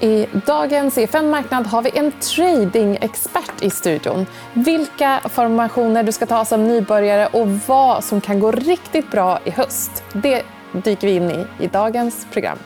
I dagens EFN Marknad har vi en tradingexpert i studion. Vilka formationer du ska ta som nybörjare och vad som kan gå riktigt bra i höst. Det dyker vi in i i dagens program.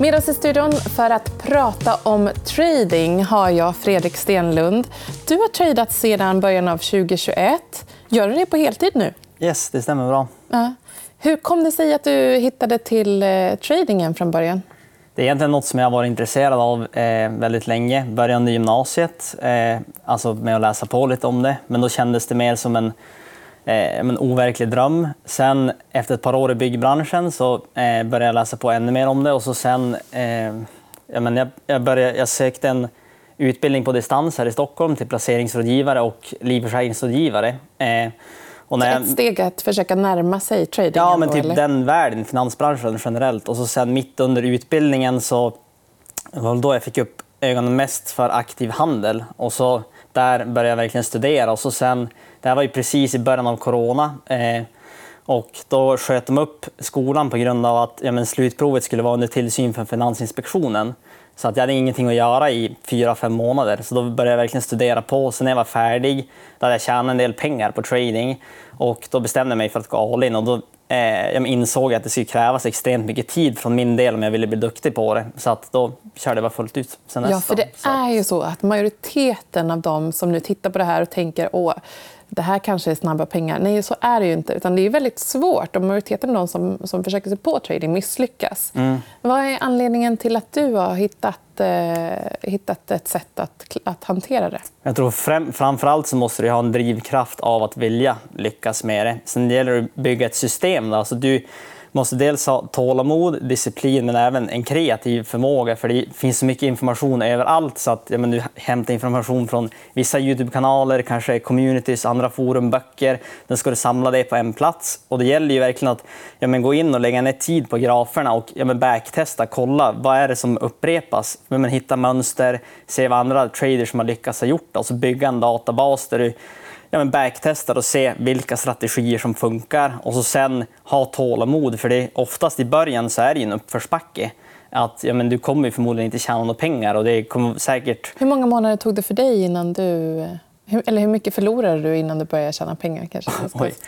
Med oss i studion för att prata om trading har jag Fredrik Stenlund. Du har tradat sedan början av 2021. Gör du det på heltid nu? Yes, det stämmer bra. Ja. Hur kom det sig att du hittade till eh, tradingen från början? Det är egentligen något som jag varit intresserad av eh, väldigt länge. Började i gymnasiet, eh, alltså med att läsa på lite om det. Men då kändes det mer som en, eh, en overklig dröm. Sen efter ett par år i byggbranschen så eh, började jag läsa på ännu mer om det. Och så sen, eh, jag, men jag, jag, började, jag sökte en utbildning på distans här i Stockholm till placeringsrådgivare och livförsäkringsrådgivare. Eh, och när jag... Ett steg att försöka närma sig trading? Ja, men typ eller? den världen, finansbranschen generellt. Och så sen mitt under utbildningen så var det då jag fick upp ögonen mest för aktiv handel. Och så där började jag verkligen studera. Och så sen, det här var ju precis i början av corona. Eh, och då sköt de upp skolan på grund av att ja, men slutprovet skulle vara under tillsyn för Finansinspektionen. Så att jag hade ingenting att göra i fyra, fem månader. Så då började jag verkligen studera på. Så när jag var färdig då hade jag tjänat en del pengar på trading. Och då bestämde jag mig för att gå all in. Och då eh, jag insåg att det skulle krävas extremt mycket tid från min del om jag ville bli duktig på det. Så att då körde jag bara fullt ut. Sen ja, för det är ju så att majoriteten av dem som nu tittar på det här och tänker åh, det här kanske är snabba pengar. Nej, så är det ju inte. Utan det är väldigt svårt. Och majoriteten av de som, som försöker sig på trading misslyckas. Mm. Vad är anledningen till att du har hittat, eh, hittat ett sätt att, att hantera det? Jag tror fram, framförallt så måste du ha en drivkraft av att vilja lyckas med det. Sen gäller det att bygga ett system. Då. Alltså du, måste dels ha tålamod, disciplin men även en kreativ förmåga. För Det finns så mycket information överallt. så att ja, men Du hämtar information från vissa Youtube-kanaler, kanske communities, andra forum, böcker. Sen ska du samla det på en plats. Och Det gäller ju verkligen att ja, men gå in och lägga ner tid på graferna och ja, men backtesta. Kolla vad är det som upprepas. Ja, men hitta mönster, se vad andra traders som har lyckats ha gjort. Alltså bygga en databas där du ja, men backtestar och se vilka strategier som funkar och så sen ha tålamod. För det oftast i början så är det en uppförsbacke. Att, ja, men du kommer förmodligen inte tjäna några pengar. Och det kommer säkert... Hur många månader tog det för dig innan du... Eller hur mycket förlorade du innan du började tjäna pengar? Kanske,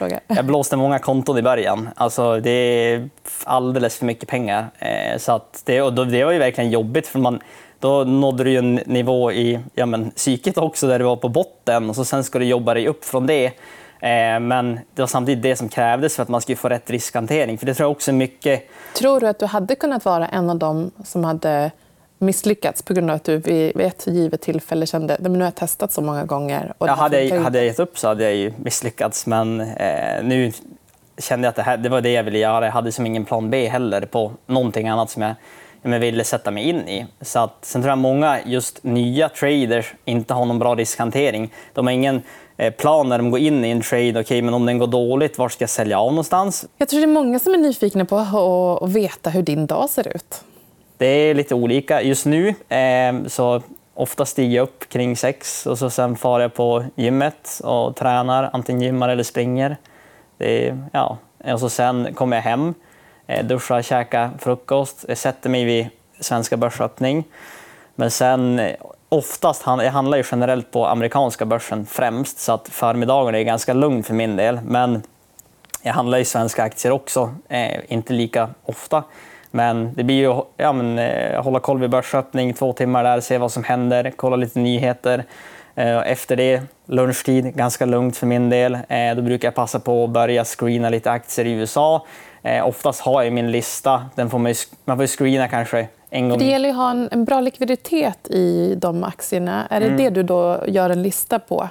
jag, jag blåste många konton i början. Alltså, det är alldeles för mycket pengar. Eh, så att det, och det var ju verkligen jobbigt. för man då nådde du en nivå i ja, men, psyket också där du var på botten och så sen ska du jobba dig upp från det. Eh, men det var samtidigt det som krävdes för att man skulle få rätt riskhantering. För det tror jag också mycket... Tror du att du hade kunnat vara en av dem som hade misslyckats på grund av att du vid ett givet tillfälle kände att nu har jag testat så många gånger? Och ja, hade, jag, hade jag gett upp så hade jag ju misslyckats. Men eh, nu kände jag att det, här, det var det jag ville göra. Jag hade som ingen plan B heller på någonting annat som jag jag ville sätta mig in i. Så att, sen tror jag många just nya traders inte har någon bra riskhantering. De har ingen eh, plan när de går in i en trade. Okay, men om den går dåligt, var ska jag sälja av någonstans? Jag tror det är många som är nyfikna på att veta hur din dag ser ut. Det är lite olika. Just nu eh, så ofta stiger jag upp kring sex och så sen far jag på gymmet och tränar, antingen gymmar eller springer. Det är, ja. Och så sen kommer jag hem Eh, duscha, käka frukost, jag sätter mig vid svenska börsöppning. Men sen eh, oftast, jag handlar ju generellt på amerikanska börsen främst, så att förmiddagen är ganska lugn för min del. Men jag handlar ju svenska aktier också, eh, inte lika ofta. Men det blir ju ja, men, eh, hålla koll vid börsöppning, två timmar där, se vad som händer, kolla lite nyheter. Eh, efter det, lunchtid, ganska lugnt för min del. Eh, då brukar jag passa på att börja screena lite aktier i USA. Eh, oftast har jag min lista. Den får man, man får screena kanske en gång. Det gäller att ha en, en bra likviditet i de aktierna. Är det mm. det du då gör en lista på?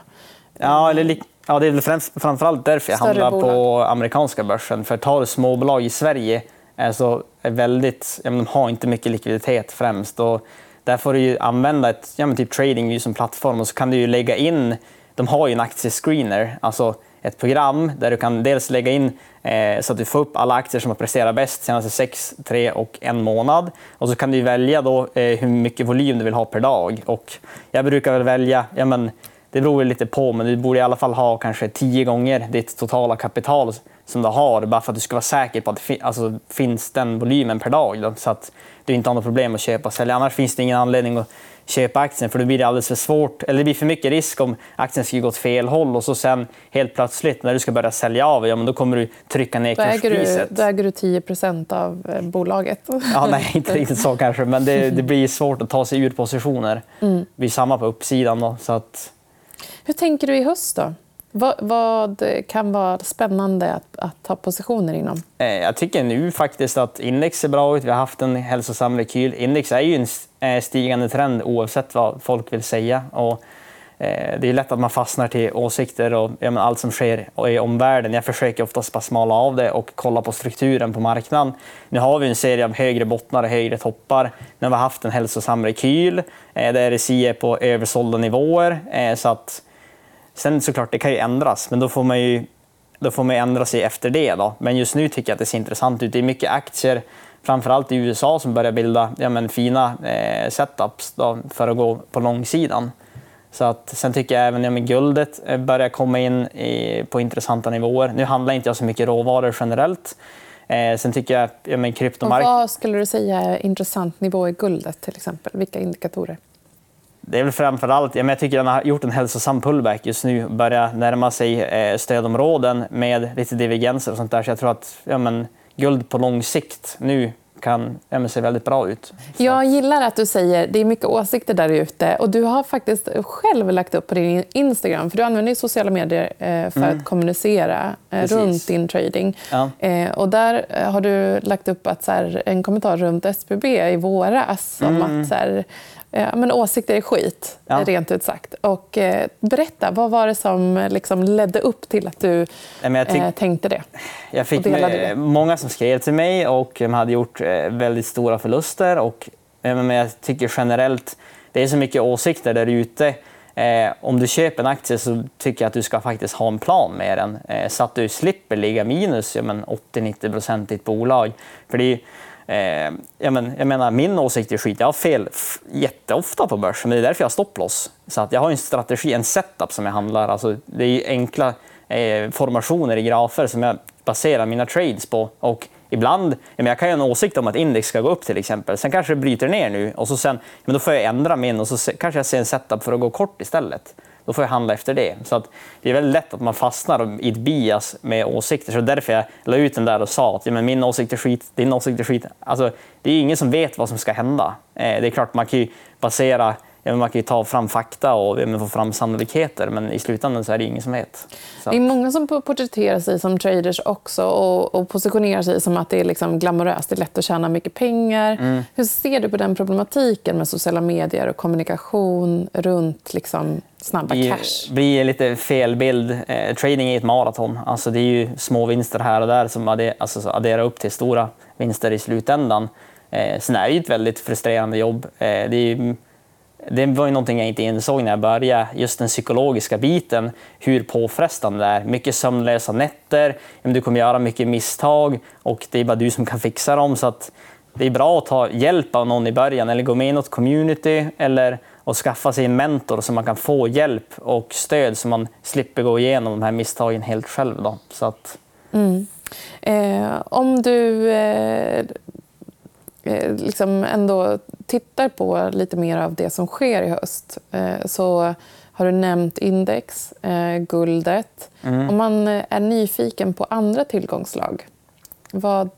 Ja, eller, ja det är främst, framförallt därför jag Större handlar bolag. på amerikanska börsen. För tar du småbolag i Sverige alltså, är väldigt, ja, de har inte mycket likviditet främst. Och där får du använda ett, ja, typ trading som plattform och så kan du lägga in... De har ju en aktiescreener. Alltså, ett program där du kan dels lägga in eh, så att du får upp alla aktier som har presterat bäst senaste 6, 3 och en månad. Och så kan du välja då, eh, hur mycket volym du vill ha per dag. Och jag brukar väl välja ja, men, det beror lite på, men du borde i alla fall ha kanske tio gånger ditt totala kapital som du har, bara för att du ska vara säker på att det alltså, finns den volymen per dag. Då, så att du inte har något problem att köpa och sälja. Annars finns det ingen anledning att köpa aktien, för då blir det alldeles för svårt. Eller det blir för mycket risk om aktien skulle gå åt fel håll och så sen helt plötsligt när du ska börja sälja av, ja, men då kommer du trycka ner kurspriset. Då äger du 10% av eh, bolaget. Ja, nej, inte riktigt så kanske, men det, det blir svårt att ta sig ur positioner. Mm. Det blir samma på uppsidan. Då, så att... Hur tänker du i höst då? Vad, vad, kan vara spännande att, att ta positioner inom? Eh, jag tycker nu faktiskt att index ser bra ut. Vi har haft en hälsosam rekyl. Index är ju en eh, stigande trend oavsett vad folk vill säga. Och eh, det är lätt att man fastnar till åsikter och ja, allt som sker i omvärlden. Jag försöker oftast bara smala av det och kolla på strukturen på marknaden. Nu har vi en serie av högre bottnar och högre toppar. Nu har vi haft en hälsosam rekyl där RSI är på översålda nivåer. Så att Sen såklart, det kan ju ändras, men då får man ju då får man ändra sig efter det. Då. Men just nu tycker jag att det ser intressant ut. Det är mycket aktier, framförallt i USA, som börjar bilda ja, men, fina eh, setups då, för att gå på långsidan. Så att, sen tycker jag även ja, guldet eh, börjar komma in i, på intressanta nivåer. Nu handlar inte jag så mycket råvaror generellt. Eh, sen tycker jag ja, men kryptomark... vad skulle du säga är intressant nivå i guldet? till exempel? Vilka indikatorer? Det är väl framför allt, ja, men jag tycker att han har gjort en hälsosam pullback just nu. Börjar närma sig eh, stödområden med lite divergenser och sånt där. Så jag tror att ja, men, guld på lång sikt nu kan ja, se väldigt bra ut. Så. Jag gillar att du säger det är mycket åsikter där ute. Och du har faktiskt själv lagt upp på din Instagram, för du använder sociala medier eh, för mm. att kommunicera eh, runt din trading. Ja. Eh, och där har du lagt upp att, så här, en kommentar runt SBB i våras om mm. att så här, Ja, men åsikter är skit, ja. rent ut sagt. Och, eh, berätta, vad var det som liksom ledde upp till att du eh, tänkte det? Jag fick med, många som skrev till mig och de hade gjort eh, väldigt stora förluster. Och, eh, men jag tycker generellt, det är så mycket åsikter där ute. Eh, om du köper en aktie så tycker jag att du ska faktiskt ha en plan med den. Eh, så att du slipper ligga minus ja, 80-90 procent i ett bolag. För det är, Eh, jag, men, jag menar, min åsikt är skit. Jag har fel jätteofta på börsen, men det är därför jag har stopploss. Så att jag har en strategi, en setup som jag handlar. Alltså, det är enkla eh, formationer i grafer som jag baserar mina trades på. Och ibland, jag, jag kan ju ha en åsikt om att index ska gå upp till exempel. Sen kanske det bryter ner nu och så sen, men då får jag ändra min och så kanske jag ser en setup för att gå kort istället då får jag handla efter det. Så att det är väldigt lätt att man fastnar i ett bias med åsikter. Så därför jag la ut den där och sa att ja, men min åsikt är skit, din åsikt är skit. Alltså, det är ingen som vet vad som ska hända. Eh, det är klart, man kan ju basera ja, man kan ta fram fakta och ja, få fram sannolikheter, men i slutändan så är det ingen som vet. Så. Det är många som porträtterar sig som traders också och, och positionerar sig som att det är liksom glamoröst, det är lätt att tjäna mycket pengar. Mm. Hur ser du på den problematiken med sociala medier och kommunikation runt liksom, snabba det cash? Det blir lite fel bild. Eh, trading är ett maraton. Alltså, det är ju små vinster här och där som adder, alltså, adderar upp till stora vinster i slutändan. Eh, sen är det ett väldigt frustrerande jobb. Eh, det är det var ju någonting jag inte insåg när jag började, just den psykologiska biten, hur påfrestande det är. Mycket sömnlösa nätter, du kommer göra mycket misstag och det är bara du som kan fixa dem. Så att det är bra att ta hjälp av någon i början eller gå med i något community eller att skaffa sig en mentor så man kan få hjälp och stöd så man slipper gå igenom de här misstagen helt själv. Då. Så att... Mm. Eh, om du eh, Eh, liksom ändå tittar på lite mer av det som sker i höst eh, så har du nämnt index, eh, guldet. Mm. Om man är nyfiken på andra tillgångslag, vad,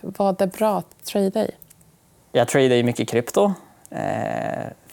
vad är bra att trada i? Jag tradar mycket krypto.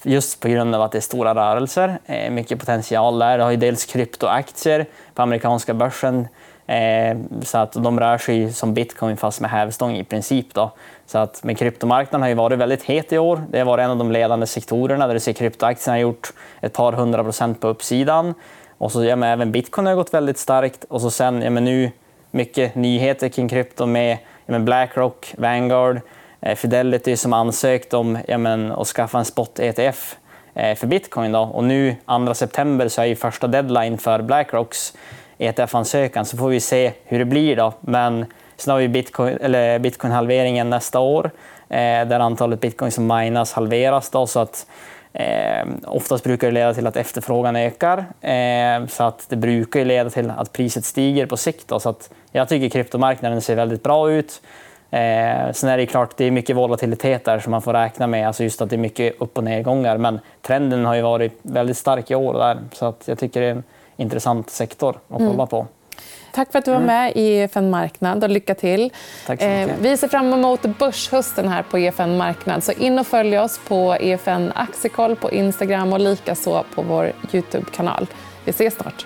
Just på grund av att det är stora rörelser. Eh, mycket potential där. Det har ju dels kryptoaktier på amerikanska börsen. Eh, så att de rör sig som bitcoin fast med hävstång i princip. Då. Så att, men kryptomarknaden har ju varit väldigt het i år. Det har varit en av de ledande sektorerna där du ser kryptoaktierna har gjort ett par hundra procent på uppsidan. Och så, ja, men även bitcoin har gått väldigt starkt. Och så sen ja, men nu mycket nyheter kring krypto med ja, men Blackrock, Vanguard, Eh, Fidelity som ansökt om ja, men, att skaffa en spot-ETF eh, för bitcoin. Då. Och nu 2 september så är ju första deadline för Blackrocks ETF-ansökan så får vi se hur det blir. då. Men Sen har vi bitcoin, eller bitcoin-halveringen nästa år, eh, där antalet bitcoin som minas halveras. Då, så att, Eh, oftast brukar det leda till att efterfrågan ökar, eh, så att det brukar leda till att priset stiger på sikt. Då, så att jag tycker kryptomarknaden ser väldigt bra ut. Eh, sen är det klart det är mycket volatilitet där som man får räkna med, alltså just att det är mycket upp och nedgångar. Men trenden har ju varit väldigt stark i år där, så att jag tycker det är en intressant sektor att kolla mm. på. Tack för att du var mm. med i EFN Marknad och lycka till. Eh, vi ser fram emot börshösten här på EFN Marknad. Så in och följ oss på EFN Aktiekoll på Instagram och likaså på vår Youtube-kanal. Vi ses snart.